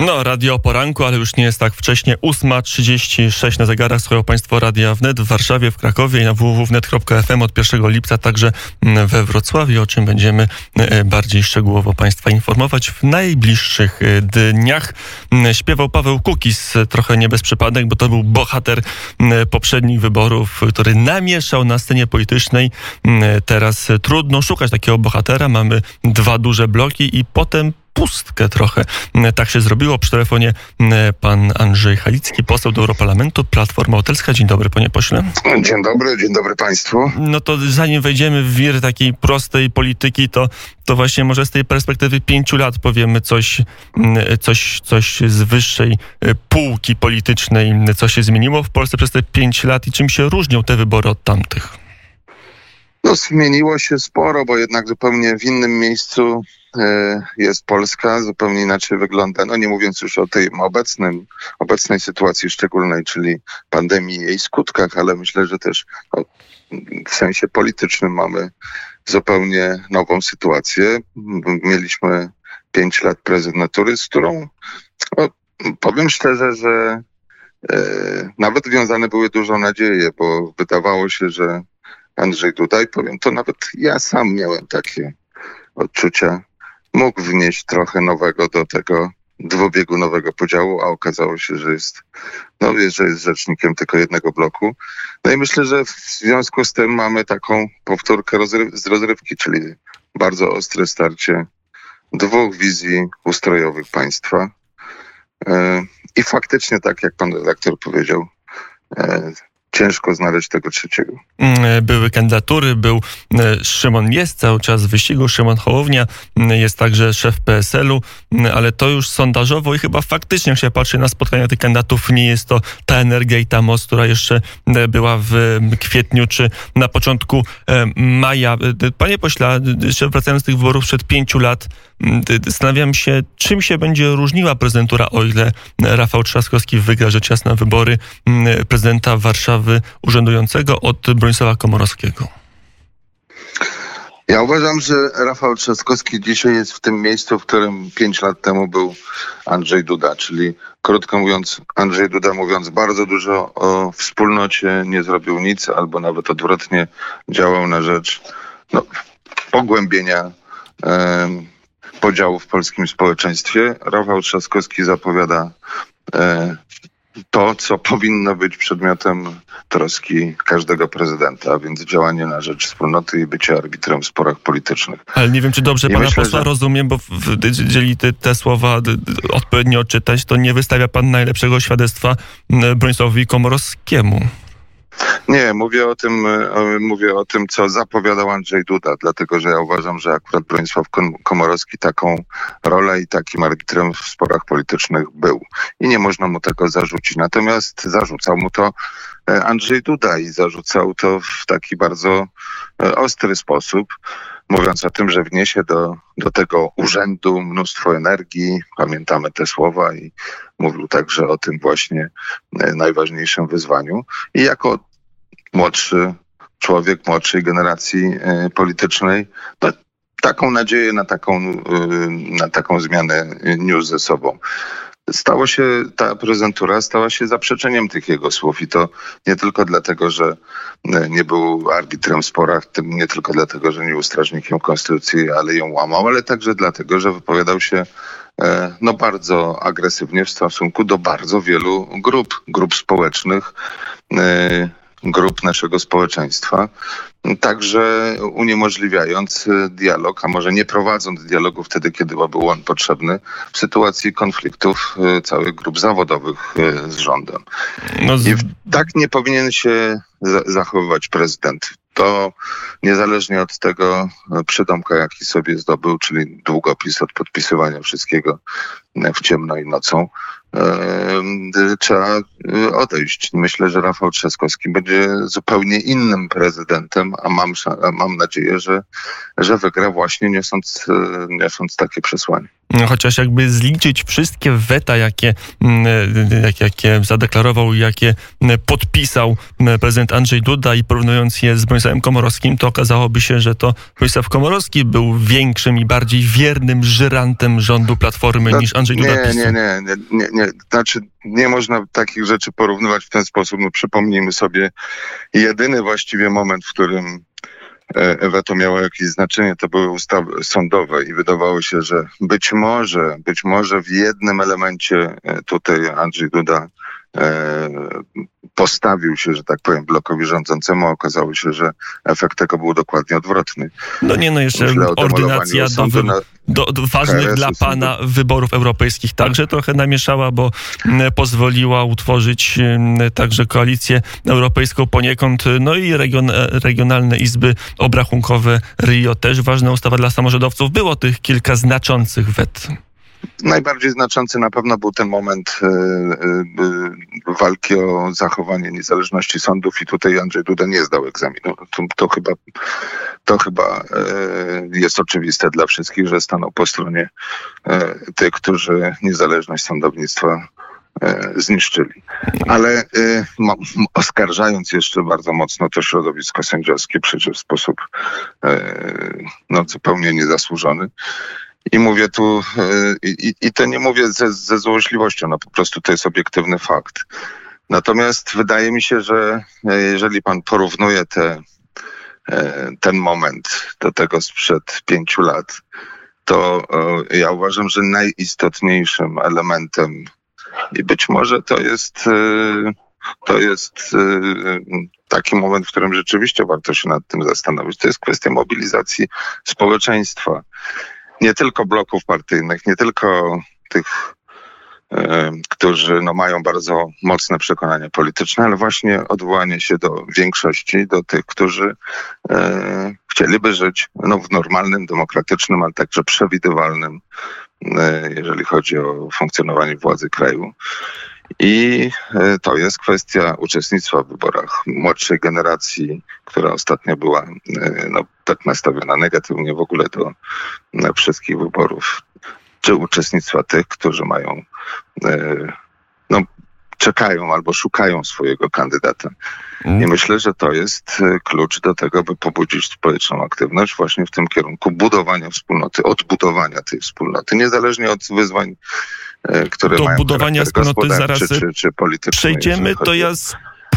No, radio poranku, ale już nie jest tak wcześnie. 8.36 na zegarach. Słuchają Państwo Radia Wnet w Warszawie, w Krakowie i na www.wnet.fm od 1 lipca, także mm, we Wrocławiu, o czym będziemy e, bardziej szczegółowo Państwa informować w najbliższych e, dniach. Mm, śpiewał Paweł Kukis, trochę nie bez przypadek, bo to był bohater mm, poprzednich wyborów, który namieszał na scenie politycznej. Teraz trudno szukać takiego bohatera. Mamy dwa duże bloki i potem pustkę trochę. Tak się zrobiło. Przy telefonie pan Andrzej Halicki, poseł do Europarlamentu, Platforma Obywatelska. Dzień dobry, panie pośle. Dzień dobry, dzień dobry państwu. No to zanim wejdziemy w wir takiej prostej polityki, to, to właśnie może z tej perspektywy pięciu lat powiemy coś, coś, coś z wyższej e, półki politycznej, co się zmieniło w Polsce przez te pięć lat i czym się różnią te wybory od tamtych. No, zmieniło się sporo, bo jednak zupełnie w innym miejscu e, jest Polska, zupełnie inaczej wygląda. No nie mówiąc już o tej obecnym, obecnej sytuacji szczególnej, czyli pandemii i jej skutkach, ale myślę, że też no, w sensie politycznym mamy zupełnie nową sytuację. Mieliśmy pięć lat prezydentury, z którą no, powiem szczerze, że e, nawet wiązane były dużo nadzieje, bo wydawało się, że Andrzej Duda i powiem to nawet ja sam miałem takie odczucia. Mógł wnieść trochę nowego do tego dwubiegunowego podziału, a okazało się, że jest, no że jest rzecznikiem tylko jednego bloku. No i myślę, że w związku z tym mamy taką powtórkę rozryw z rozrywki, czyli bardzo ostre starcie dwóch wizji ustrojowych państwa. Yy, I faktycznie, tak jak pan redaktor powiedział, yy, ciężko znaleźć tego trzeciego. Mm, były kandydatury, był e, Szymon jest cały czas w wyścigu, Szymon Hołownia mm, jest także szef PSL-u, mm, ale to już sondażowo i chyba faktycznie, jak się patrzy na spotkania tych kandydatów, nie jest to ta energia i ta moc, która jeszcze e, była w kwietniu czy na początku e, maja. Panie pośle, jeszcze wracając z tych wyborów przed pięciu lat, zastanawiam się, czym się będzie różniła prezydentura, o ile Rafał Trzaskowski wygra rzecz jasna wybory prezydenta Warszawy urzędującego od Bronisława Komorowskiego? Ja uważam, że Rafał Trzaskowski dzisiaj jest w tym miejscu, w którym pięć lat temu był Andrzej Duda, czyli krótko mówiąc, Andrzej Duda mówiąc bardzo dużo o wspólnocie, nie zrobił nic, albo nawet odwrotnie działał na rzecz no, pogłębienia e, podziału w polskim społeczeństwie. Rafał Trzaskowski zapowiada e, to, co powinno być przedmiotem troski każdego prezydenta, a więc działanie na rzecz wspólnoty i bycie arbitrem w sporach politycznych. Ale nie wiem, czy dobrze I pana myślę, posła że... rozumiem, bo jeżeli te, te słowa odpowiednio odczytać, to nie wystawia pan najlepszego świadectwa Bronisławowi Komorowskiemu. Nie, mówię o tym, e, mówię o tym, co zapowiadał Andrzej Duda, dlatego że ja uważam, że akurat Bronisław Komorowski taką rolę i takim arbitrem w sporach politycznych był. I nie można mu tego zarzucić. Natomiast zarzucał mu to e, Andrzej Duda i zarzucał to w taki bardzo e, ostry sposób mówiąc o tym, że wniesie do, do tego urzędu mnóstwo energii. Pamiętamy te słowa i mówił także o tym właśnie najważniejszym wyzwaniu. I jako młodszy człowiek młodszej generacji e, politycznej, no, taką nadzieję na taką, e, na taką zmianę niósł ze sobą. Stało się, ta prezentura stała się zaprzeczeniem tych jego słów i to nie tylko dlatego, że e, nie był arbitrem w sporach, nie tylko dlatego, że nie był strażnikiem konstytucji, ale ją łamał, ale także dlatego, że wypowiadał się no bardzo agresywnie w stosunku do bardzo wielu grup, grup społecznych, grup naszego społeczeństwa, także uniemożliwiając y, dialog, a może nie prowadząc dialogu wtedy, kiedy byłby on potrzebny, w sytuacji konfliktów y, całych grup zawodowych y, z rządem. No. I tak nie powinien się zachowywać prezydent. To niezależnie od tego przydomka, jaki sobie zdobył, czyli długopis od podpisywania wszystkiego w ciemno i nocą, trzeba y, odejść. Myślę, że Rafał Trzaskowski będzie zupełnie innym prezydentem, a mam, mam nadzieję, że, że wygra właśnie niosąc, y, niosąc takie przesłanie. No, chociaż jakby zliczyć wszystkie weta, jakie, mm, jak, jakie zadeklarował, jakie podpisał prezydent Andrzej Duda i porównując je z Bronisławem Komorowskim, to okazałoby się, że to Bronisław Komorowski był większym i bardziej wiernym żyrantem rządu Platformy no, niż Andrzej Andrzej Duda nie, nie, nie, nie, nie, nie. Znaczy nie można takich rzeczy porównywać w ten sposób. No, przypomnijmy sobie jedyny właściwie moment, w którym e, weto miało jakieś znaczenie, to były ustawy sądowe i wydawało się, że być może, być może w jednym elemencie e, tutaj Andrzej Duda postawił się, że tak powiem, blokowi rządzącemu. Okazało się, że efekt tego był dokładnie odwrotny. No nie, no jeszcze Myślę ordynacja do, sądu wy, na- do, do ważnych dla sądu. pana wyborów europejskich także trochę namieszała, bo pozwoliła utworzyć także koalicję europejską poniekąd, no i region, e, regionalne izby obrachunkowe Rio też ważna ustawa dla samorządowców. Było tych kilka znaczących wet. Najbardziej znaczący na pewno był ten moment e, e, walki o zachowanie niezależności sądów i tutaj Andrzej Duda nie zdał egzaminu. To, to chyba, to chyba e, jest oczywiste dla wszystkich, że stanął po stronie tych, którzy niezależność sądownictwa zniszczyli. Ale m- oskarżając jeszcze bardzo mocno to środowisko sędziowskie przecież w sposób e, no, zupełnie niezasłużony, i mówię tu, e, i, i to nie mówię ze, ze złośliwością, no po prostu to jest obiektywny fakt. Natomiast wydaje mi się, że e, jeżeli pan porównuje te, e, ten moment do tego sprzed pięciu lat, to e, ja uważam, że najistotniejszym elementem i być może to jest, to jest taki moment, w którym rzeczywiście warto się nad tym zastanowić. To jest kwestia mobilizacji społeczeństwa nie tylko bloków partyjnych, nie tylko tych, e, którzy no, mają bardzo mocne przekonania polityczne, ale właśnie odwołanie się do większości, do tych, którzy e, chcieliby żyć no, w normalnym, demokratycznym, ale także przewidywalnym, e, jeżeli chodzi o funkcjonowanie władzy kraju. I e, to jest kwestia uczestnictwa w wyborach młodszej generacji, która ostatnio była e, no, tak nastawiona negatywnie w ogóle do e, wszystkich wyborów, czy uczestnictwa tych, którzy mają, czekają albo szukają swojego kandydata. I myślę, że to jest e, klucz do tego, by pobudzić społeczną aktywność właśnie w tym kierunku budowania wspólnoty, odbudowania tej wspólnoty, niezależnie od wyzwań, e, które Do mają budowania wspólnoty zaraz czy, czy polityczny. Przejdziemy, to ja o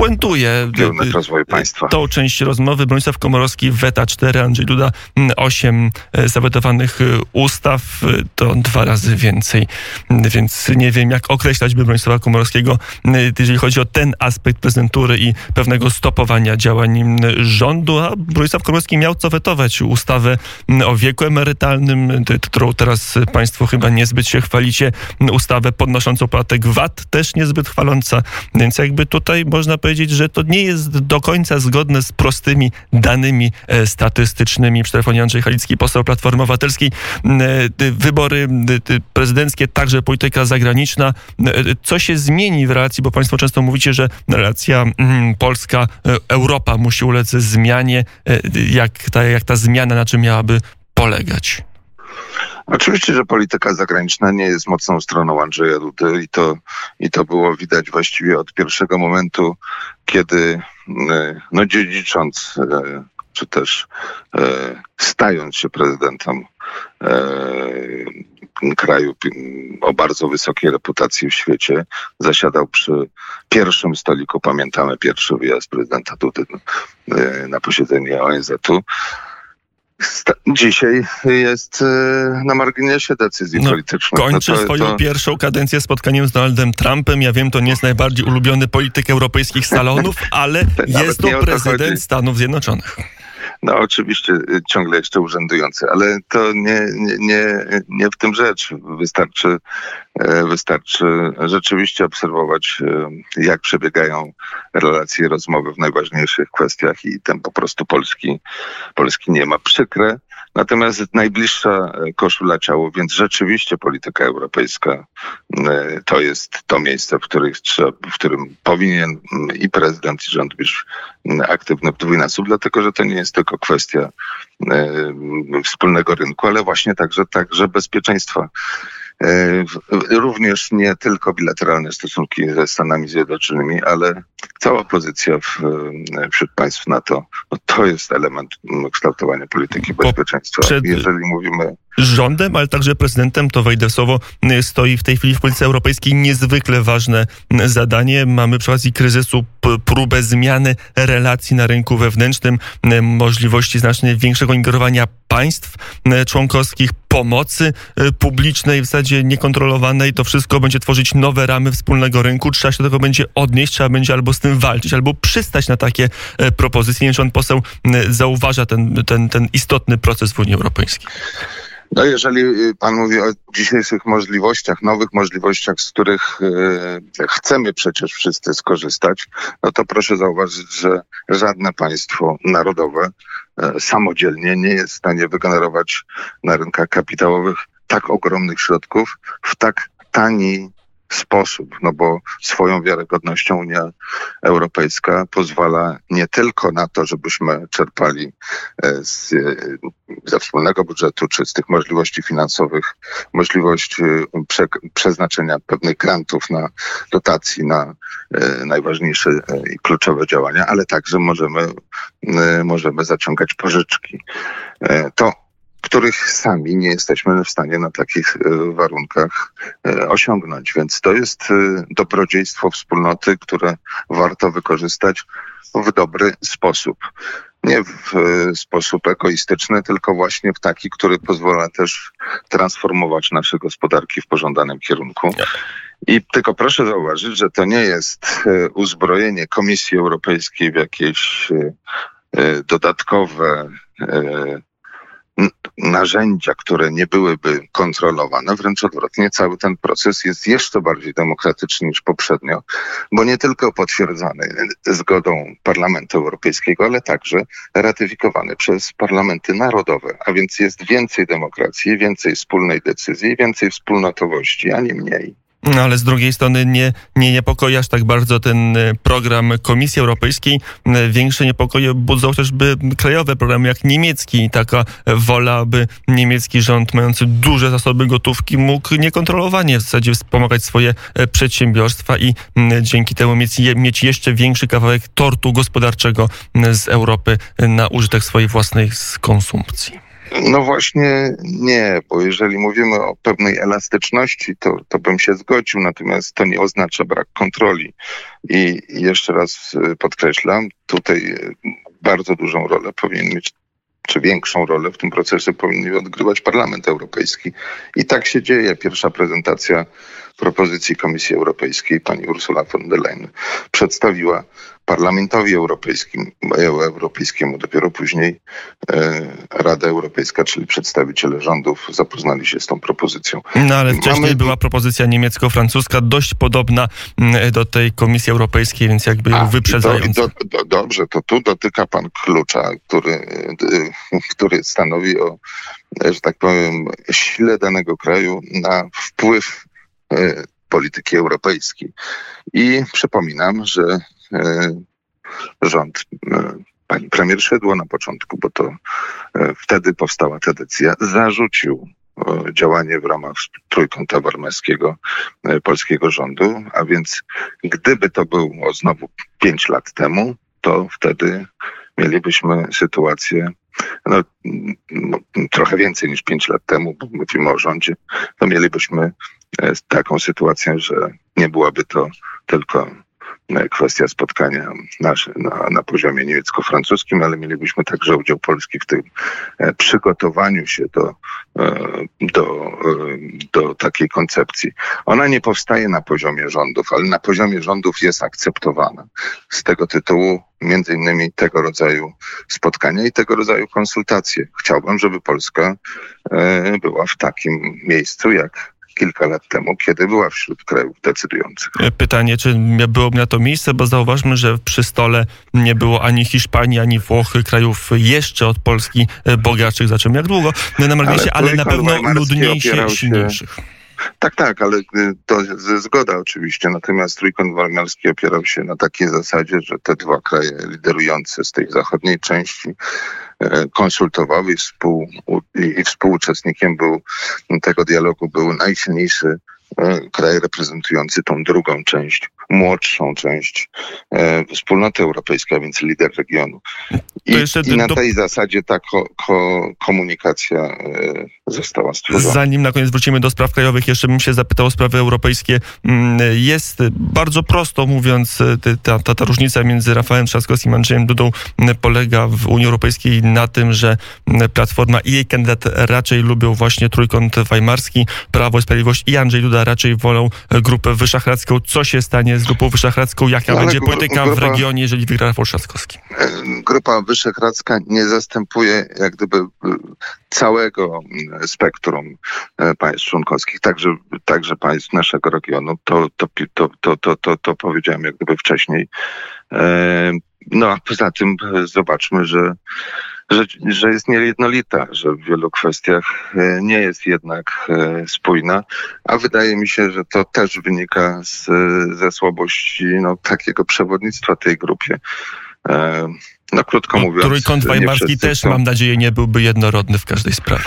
spuentuję Kierunek rozwoju państwa. tą część rozmowy. Bronisław Komorowski, weta 4, Andrzej Duda 8 zawetowanych e, ustaw, e, to dwa razy więcej. M, Więc nie wiem, jak określać by Bronisława Komorowskiego, m, jeżeli chodzi o ten aspekt prezentury i pewnego stopowania działań rządu. A Bronisław Komorowski miał co wetować ustawę o wieku emerytalnym, którą teraz państwo chyba niezbyt się chwalicie, ustawę podnoszącą podatek VAT, też niezbyt chwaląca. Więc jakby tutaj można powiedzieć, że to nie jest do końca zgodne z prostymi danymi e, statystycznymi. Przy telefonie Andrzej Halicki, poseł Platformy Obywatelskiej. M, e, Wybory m, ty- prezydenckie, także polityka zagraniczna. M, e, Co się zmieni w relacji, bo państwo często mówicie, że relacja mm, Polska-Europa musi ulec zmianie. E, Jak ta, jak ta zmiana, na czym miałaby polegać? Oczywiście, że polityka zagraniczna nie jest mocną stroną Andrzeja Dudy i to, i to było widać właściwie od pierwszego momentu, kiedy e, no dziedzicząc, e, czy też e, stając się prezydentem kraju o bardzo wysokiej reputacji w świecie, zasiadał przy pierwszym stoliku, pamiętamy pierwszy wyjazd prezydenta Dudy na posiedzenie ONZ-u. Dzisiaj jest e, na marginesie decyzji No, politycznych. Kończy No to- swoją to- pierwszą kadencję spotkaniem z Donaldem Trumpem. Ja wiem, to nie jest najbardziej ulubiony polityk europejskich salonów, ale jest to prezydent chodzi. Stanów Zjednoczonych. No oczywiście y, ciągle jeszcze urzędujący, ale to nie, nie, nie, nie w tym rzecz. Wystarczy, e, wystarczy rzeczywiście obserwować, e, jak przebiegają relacje rozmowy w najważniejszych kwestiach i ten po prostu Polski, Polski nie ma. Przykre, natomiast najbliższa e, koszula ciało, więc rzeczywiście polityka europejska e, to jest to miejsce, w, trzeba, w którym powinien i prezydent, i rząd być aktywny w dwójnasób, dlatego że to nie jest tylko kwestia e, wspólnego rynku, ale właśnie także, także bezpieczeństwa. E, również nie tylko bilateralne stosunki ze Stanami Zjednoczonymi, ale cała pozycja w, e, wśród państw NATO, no to jest element kształtowania polityki bezpieczeństwa. przed- Jeżeli mówimy rządem, ale także prezydentem, to wejdę w słowo, stoi w tej chwili w polityce europejskiej niezwykle ważne zadanie. Mamy przy okazji kryzysu próbę zmiany relacji na rynku wewnętrznym, możliwości znacznie większego ingerowania państw członkowskich, pomocy publicznej w zasadzie niekontrolowanej. To wszystko będzie tworzyć nowe ramy wspólnego rynku. Trzeba się do tego będzie odnieść, trzeba będzie albo z tym walczyć, albo przystać na takie propozycje. Nie wiem, czy pan poseł zauważa ten, ten, ten istotny proces w Unii Europejskiej. No jeżeli y, pan mówi o dzisiejszych możliwościach, nowych możliwościach, z których y, chcemy przecież wszyscy skorzystać, no to proszę zauważyć, że żadne państwo narodowe y, samodzielnie nie jest w stanie wygenerować na rynkach kapitałowych tak ogromnych środków w tak tani sposób, no bo swoją wiarygodnością Unia Europejska pozwala nie tylko na to, żebyśmy czerpali e, z, e, ze wspólnego budżetu, czy z tych możliwości finansowych, możliwość e, prze, przeznaczenia pewnych grantów na dotacji na najważniejsze i kluczowe działania, ale także możemy, możemy zaciągać pożyczki. To których sami nie jesteśmy w stanie na takich e, warunkach e, osiągnąć. Więc to jest e, dobrodziejstwo wspólnoty, które warto wykorzystać w dobry sposób. Nie w sposób egoistyczny, tylko właśnie w taki, który pozwala też transformować nasze gospodarki w pożądanym kierunku. I tylko proszę zauważyć, że to nie jest uzbrojenie Komisji Europejskiej w jakieś dodatkowe narzędzia, które nie byłyby kontrolowane. Wręcz odwrotnie, cały ten proces jest jeszcze bardziej demokratyczny niż poprzednio, bo nie tylko potwierdzany zgodą Parlamentu Europejskiego, ale także ratyfikowany przez parlamenty narodowe, a więc jest więcej demokracji, więcej wspólnej decyzji, więcej wspólnotowości, a nie mniej. No ale z drugiej strony nie, nie niepokoi aż tak bardzo ten e, program Komisji Europejskiej. E, większe niepokoje budzą chociażby krajowe programy jak niemiecki. Taka wola, aby niemiecki rząd mający duże zasoby gotówki mógł niekontrolowanie w zasadzie wspomagać swoje e, przedsiębiorstwa i dzięki temu mieć, mieć jeszcze większy kawałek tortu gospodarczego z Europy na użytek swojej własnej konsumpcji. No właśnie nie, bo jeżeli mówimy o pewnej elastyczności, to, to bym się zgodził, natomiast to nie oznacza brak kontroli. I jeszcze raz y, podkreślam, tutaj y, bardzo dużą rolę powinien mieć czy większą rolę w tym procesie powinien odgrywać Parlament Europejski. I tak się dzieje. Pierwsza prezentacja propozycji Komisji Europejskiej pani Ursula von der Leyen przedstawiła Parlamentowi Europejskim, Europejskiemu. Dopiero później e, Rada Europejska, czyli przedstawiciele rządów zapoznali się z tą propozycją. No ale wcześniej Mamy... była propozycja niemiecko-francuska, dość podobna mm, do tej Komisji Europejskiej, więc jakby ją wyprzedzając. Do, do, dobrze, to tu dotyka pan klucza, który, który stanowi o, że tak powiem, sile danego kraju na wpływ polityki europejskiej. I przypominam, że E, rząd e, pani premier Szydło na początku, bo to e, wtedy powstała ta decyzja, zarzucił działanie w ramach trójkąta barmeskiego polskiego rządu, a więc gdyby to było znowu pięć lat temu, to wtedy mielibyśmy sytuację no, trochę więcej niż pięć lat temu, bo mówimy o rządzie, to mielibyśmy taką sytuację, że nie byłaby to tylko kwestia spotkania na, na, na poziomie niemiecko-francuskim, ale mielibyśmy także udział Polski w tym e, przygotowaniu się do, e, do, e, do takiej koncepcji. Ona nie powstaje na poziomie rządów, ale na poziomie rządów jest akceptowana. Z tego tytułu między innymi tego rodzaju spotkania i tego rodzaju konsultacje. Chciałbym, żeby Polska była w takim miejscu, jak kilka lat temu, kiedy była wśród krajów decydujących. Pytanie, czy byłoby na to miejsce, bo zauważmy, że przy stole nie było ani Hiszpanii, ani Włochy, krajów jeszcze od Polski e, bogatszych, za czym jak długo na marginesie, ale, ale na pewno ludniejszych, silniejszych. Tak, tak, ale y, to zgoda oczywiście. Natomiast trójkąt walmarski opierał się na takiej zasadzie, że te dwa kraje liderujące z tej zachodniej części e, konsultowały i, współ, i współuczestnikiem był tego dialogu był najsilniejszy e, kraj reprezentujący tą drugą część młodszą część e, wspólnoty europejskiej, a więc lider regionu. I, i na do... tej zasadzie ta ko, ko, komunikacja e, została stworzona. Zanim na koniec wrócimy do spraw krajowych, jeszcze bym się zapytał o sprawy europejskie. Mm, jest bardzo prosto mówiąc, e, ta, ta, ta różnica między Rafałem Trzaskowskim i Andrzejem Dudą polega w Unii Europejskiej na tym, że Platforma i jej kandydat raczej lubią właśnie trójkąt weimarski, Prawo i Sprawiedliwość i Andrzej Duda raczej wolą Grupę Wyszachradzką. Co się stanie z Grupą Wyszachradzką? Jaka no, będzie polityka grupa, w regionie, jeżeli wygra Rafał Trzaskowski? Grupa Wyszachradzka nie zastępuje jak gdyby całego spektrum e, państw członkowskich, także, także państw naszego regionu. To, to, to, to, to, to, to powiedziałem jak gdyby wcześniej. E, no a poza tym zobaczmy, że że, że jest niejednolita, że w wielu kwestiach e, nie jest jednak e, spójna, a wydaje mi się, że to też wynika z, ze słabości no, takiego przewodnictwa tej grupie. E, no krótko no, mówiąc. Trójkąt weimarski też, mam nadzieję, nie byłby jednorodny w każdej sprawie.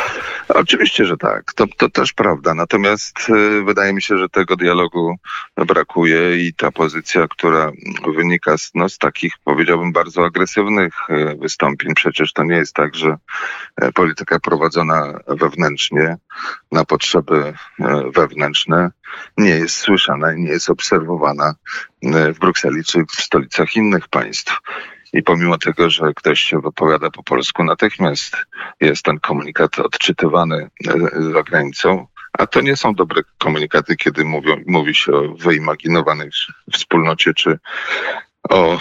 Oczywiście, że tak. To, to też prawda. Natomiast y, wydaje mi się, że tego dialogu brakuje i ta pozycja, która wynika z, no, z takich, powiedziałbym, bardzo agresywnych y, wystąpień. Przecież to nie jest tak, że y, polityka prowadzona wewnętrznie na potrzeby wewnętrzne nie jest słyszana i nie jest obserwowana w Brukseli czy w stolicach innych państw. I pomimo tego, że ktoś się wypowiada po polsku, natychmiast jest ten komunikat odczytywany e, za granicą. A to nie są dobre komunikaty, kiedy mówią, mówi się o wyimaginowanej wspólnocie czy o, o,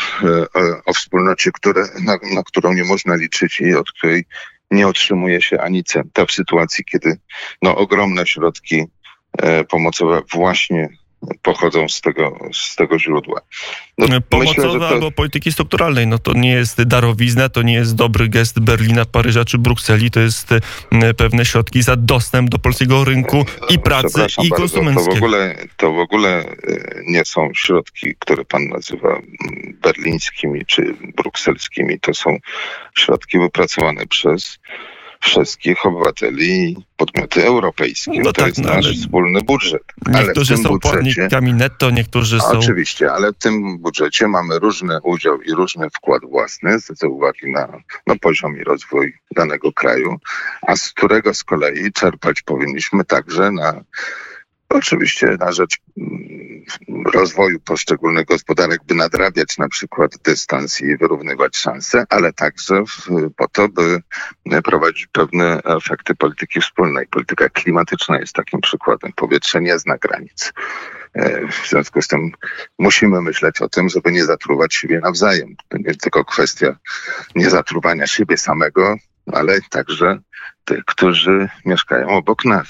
e, o wspólnocie, które, na, na którą nie można liczyć i od której nie otrzymuje się ani centa w sytuacji, kiedy no, ogromne środki e, pomocowe właśnie pochodzą z tego, z tego źródła. No, Pomocowe myślę, to... albo polityki strukturalnej, no to nie jest darowizna, to nie jest dobry gest Berlina, Paryża czy Brukseli, to jest e, pewne środki za dostęp do polskiego rynku i pracy i konsumenckiego. To w, ogóle, to w ogóle e, nie są środki, które pan nazywa berlińskimi czy brukselskimi, to są środki wypracowane przez wszystkich obywateli i podmioty europejskie. No to tak, jest no, nasz wspólny budżet. Niektórzy są budżecie, płatnikami netto, niektórzy są... Oczywiście, ale w tym budżecie mamy różny udział i różny wkład własny ze uwagi na, na poziom i rozwój danego kraju, a z którego z kolei czerpać powinniśmy także na oczywiście na rzecz mm, rozwoju poszczególnych gospodarek, by nadrabiać na przykład dystans i wyrównywać szanse, ale także po to, by prowadzić pewne efekty polityki wspólnej. Polityka klimatyczna jest takim przykładem. Powietrze nie zna granic. E, w związku z tym musimy myśleć o tym, żeby nie zatruwać siebie nawzajem. To nie tylko kwestia niezatruwania siebie samego, ale także tych, którzy mieszkają obok nas.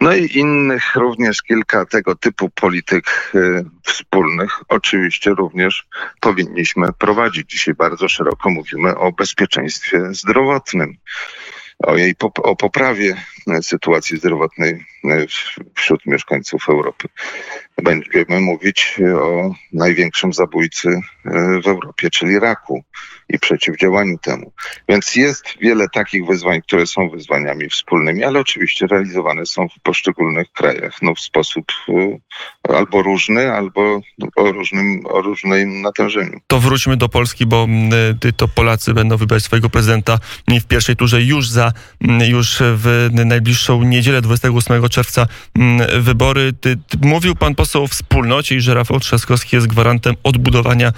No i innych również kilka tego typu polityk y, wspólnych oczywiście również powinniśmy prowadzić. Dzisiaj bardzo szeroko mówimy o bezpieczeństwie zdrowotnym o jej o poprawie sytuacji zdrowotnej wśród mieszkańców Europy. Będziemy mówić o największym zabójcy e, w Europie, czyli raku i przeciwdziałaniu temu. Więc jest wiele takich wyzwań, które są wyzwaniami wspólnymi, ale oczywiście realizowane są w poszczególnych krajach no, w sposób e, albo różny, albo o różnym, o różnym natężeniu. To wróćmy do Polski, bo to Polacy będą wybrać swojego prezydenta w pierwszej turze już za już w najbliższą niedzielę 28 czerwca wybory. Ty, ty, mówił pan poseł o wspólnocie i że Rafał Trzaskowski jest gwarantem odbudowania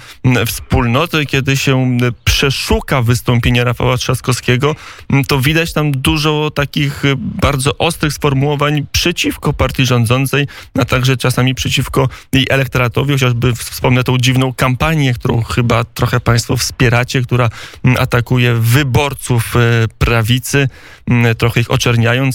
wspólnoty. Kiedy się przeszuka wystąpienia Rafała Trzaskowskiego, to widać tam dużo takich bardzo ostrych sformułowań przeciwko partii rządzącej, a także czasami przeciwko jej elektoratowi. Chociażby wspomnę tą dziwną kampanię, którą chyba trochę państwo wspieracie, która atakuje wyborców e, prawicy. Mm, trochę ich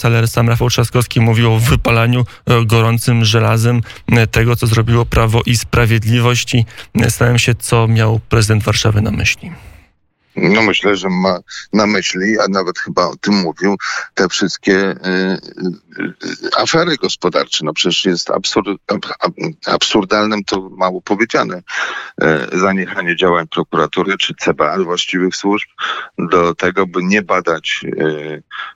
ale sam Rafał Trzaskowski mówił o wypalaniu e, gorącym żelazem e, tego, co zrobiło Prawo i Sprawiedliwość i zastanawiam się, co miał prezydent Warszawy na myśli. No myślę, że ma na myśli, a nawet chyba o tym mówił, te wszystkie y, y, afery gospodarcze. No przecież jest absurd, ab, absurdalnym, to mało powiedziane, y, zaniechanie działań prokuratury czy CBA, właściwych służb, do tego, by nie badać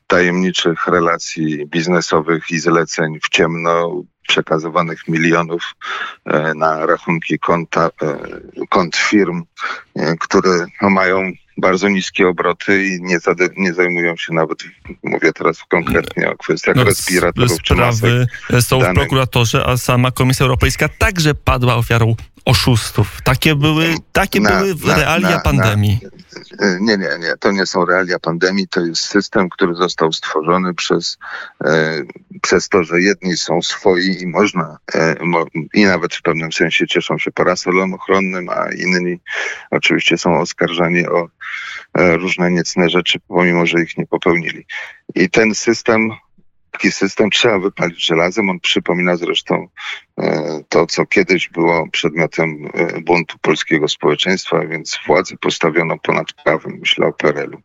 tajemniczych relacji biznesowych i zleceń w ciemno przekazywanych milionów na rachunki konta, kont firm, które mają bardzo niskie obroty i nie, nie zajmują się nawet, mówię teraz konkretnie o kwestiach no, respiratorów Sprawy. Są w prokuratorze, a sama Komisja Europejska także padła ofiarą oszustów. Takie były, takie na, były na, realia na, pandemii. Nie, nie, nie. To nie są realia pandemii. To jest system, który został stworzony przez, e, przez to, że jedni są swoi i można, e, mo, i nawet w pewnym sensie cieszą się parasolem ochronnym, a inni oczywiście są oskarżani o e, różne niecne rzeczy, pomimo że ich nie popełnili. I ten system taki system trzeba wypalić żelazem. On przypomina zresztą e, to, co kiedyś było przedmiotem e, buntu polskiego społeczeństwa, więc władzę postawiono ponad prawem, myślę o PRL-u.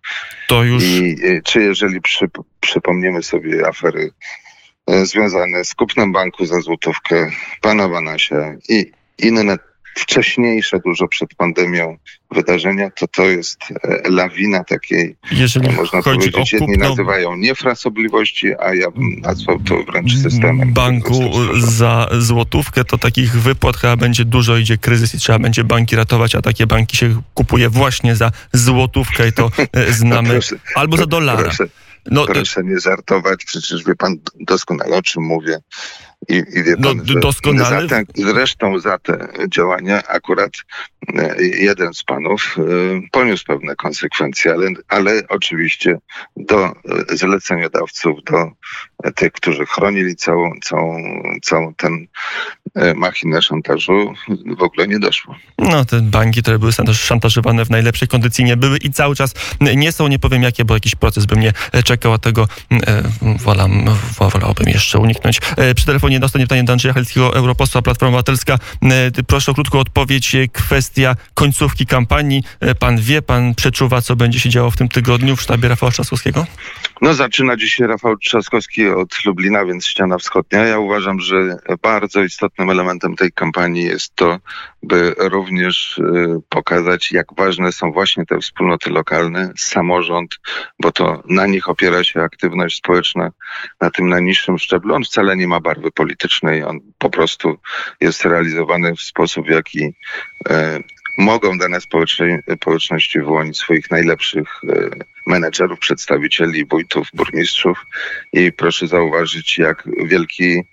To już... I e, czy jeżeli przy, przypomniemy sobie afery związane z kupnem banku za złotówkę pana Banasia i inne wcześniejsze, dużo przed pandemią wydarzenia, to to jest e, lawina takiej, Jeżeli można powiedzieć, o jedni nazywają niefrasobliwości, a ja bym nazwał to wręcz systemem. Banku za złotówkę to takich wypłat chyba będzie dużo, idzie kryzys i trzeba będzie banki ratować, a takie banki się kupuje właśnie za złotówkę i to e, znamy, no proszę, albo za dolara. Proszę, no, proszę nie żartować, przecież wie pan doskonale o czym mówię. I, i wie no, pan, no, doskonale. Za te, zresztą za te działania akurat e, jeden z panów e, poniósł pewne konsekwencje, ale, ale oczywiście do e, zleceniodawców, do tych, którzy chronili całą, całą, całą ten machinę szantażu w ogóle nie doszło. No, te banki, które były szantażowane w najlepszej kondycji nie były i cały czas nie są, nie powiem jakie, bo jakiś proces by mnie czekał, a tego e, wolałbym jeszcze uniknąć. E, przy telefonie dostanie pytanie do Andrzeja Halickiego, europosła Platforma Obywatelska. E, proszę o krótką odpowiedź. Kwestia końcówki kampanii. E, pan wie, pan przeczuwa, co będzie się działo w tym tygodniu w sztabie Rafała Trzaskowskiego? No zaczyna dzisiaj Rafał Trzaskowski od Lublina, więc ściana wschodnia. Ja uważam, że bardzo istotnym elementem tej kampanii jest to, by również y, pokazać, jak ważne są właśnie te wspólnoty lokalne, samorząd, bo to na nich opiera się aktywność społeczna na tym najniższym szczeblu. On wcale nie ma barwy politycznej, on po prostu jest realizowany w sposób, w jaki e, mogą dane społeczności wyłonić swoich najlepszych e, menedżerów, przedstawicieli, wójtów, burmistrzów i proszę zauważyć, jak wielki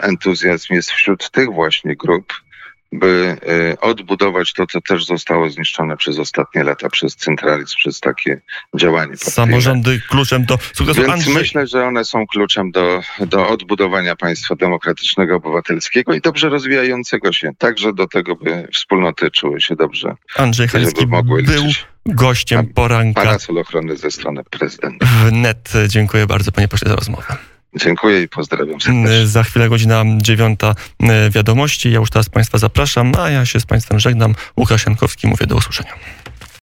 entuzjazm jest wśród tych właśnie grup, by e, odbudować to, co też zostało zniszczone przez ostatnie lata, przez centralizm, przez takie działanie. Samorządy kluczem do sukcesu. Więc Andrzej... myślę, że one są kluczem do, do odbudowania państwa demokratycznego, obywatelskiego i dobrze rozwijającego się. Także do tego, by wspólnoty czuły się dobrze. Andrzej mogły był gościem poranka. Parasol ochrony ze strony prezydenta. Wnet. Dziękuję bardzo panie pośle za rozmowę. Dziękuję i pozdrawiam serdecznie. Za chwilę godzina dziewiąta e, wiadomości. Ja już teraz Państwa zapraszam, a ja się z Państwem żegnam. Łukasz Jankowski, mówię do usłyszenia.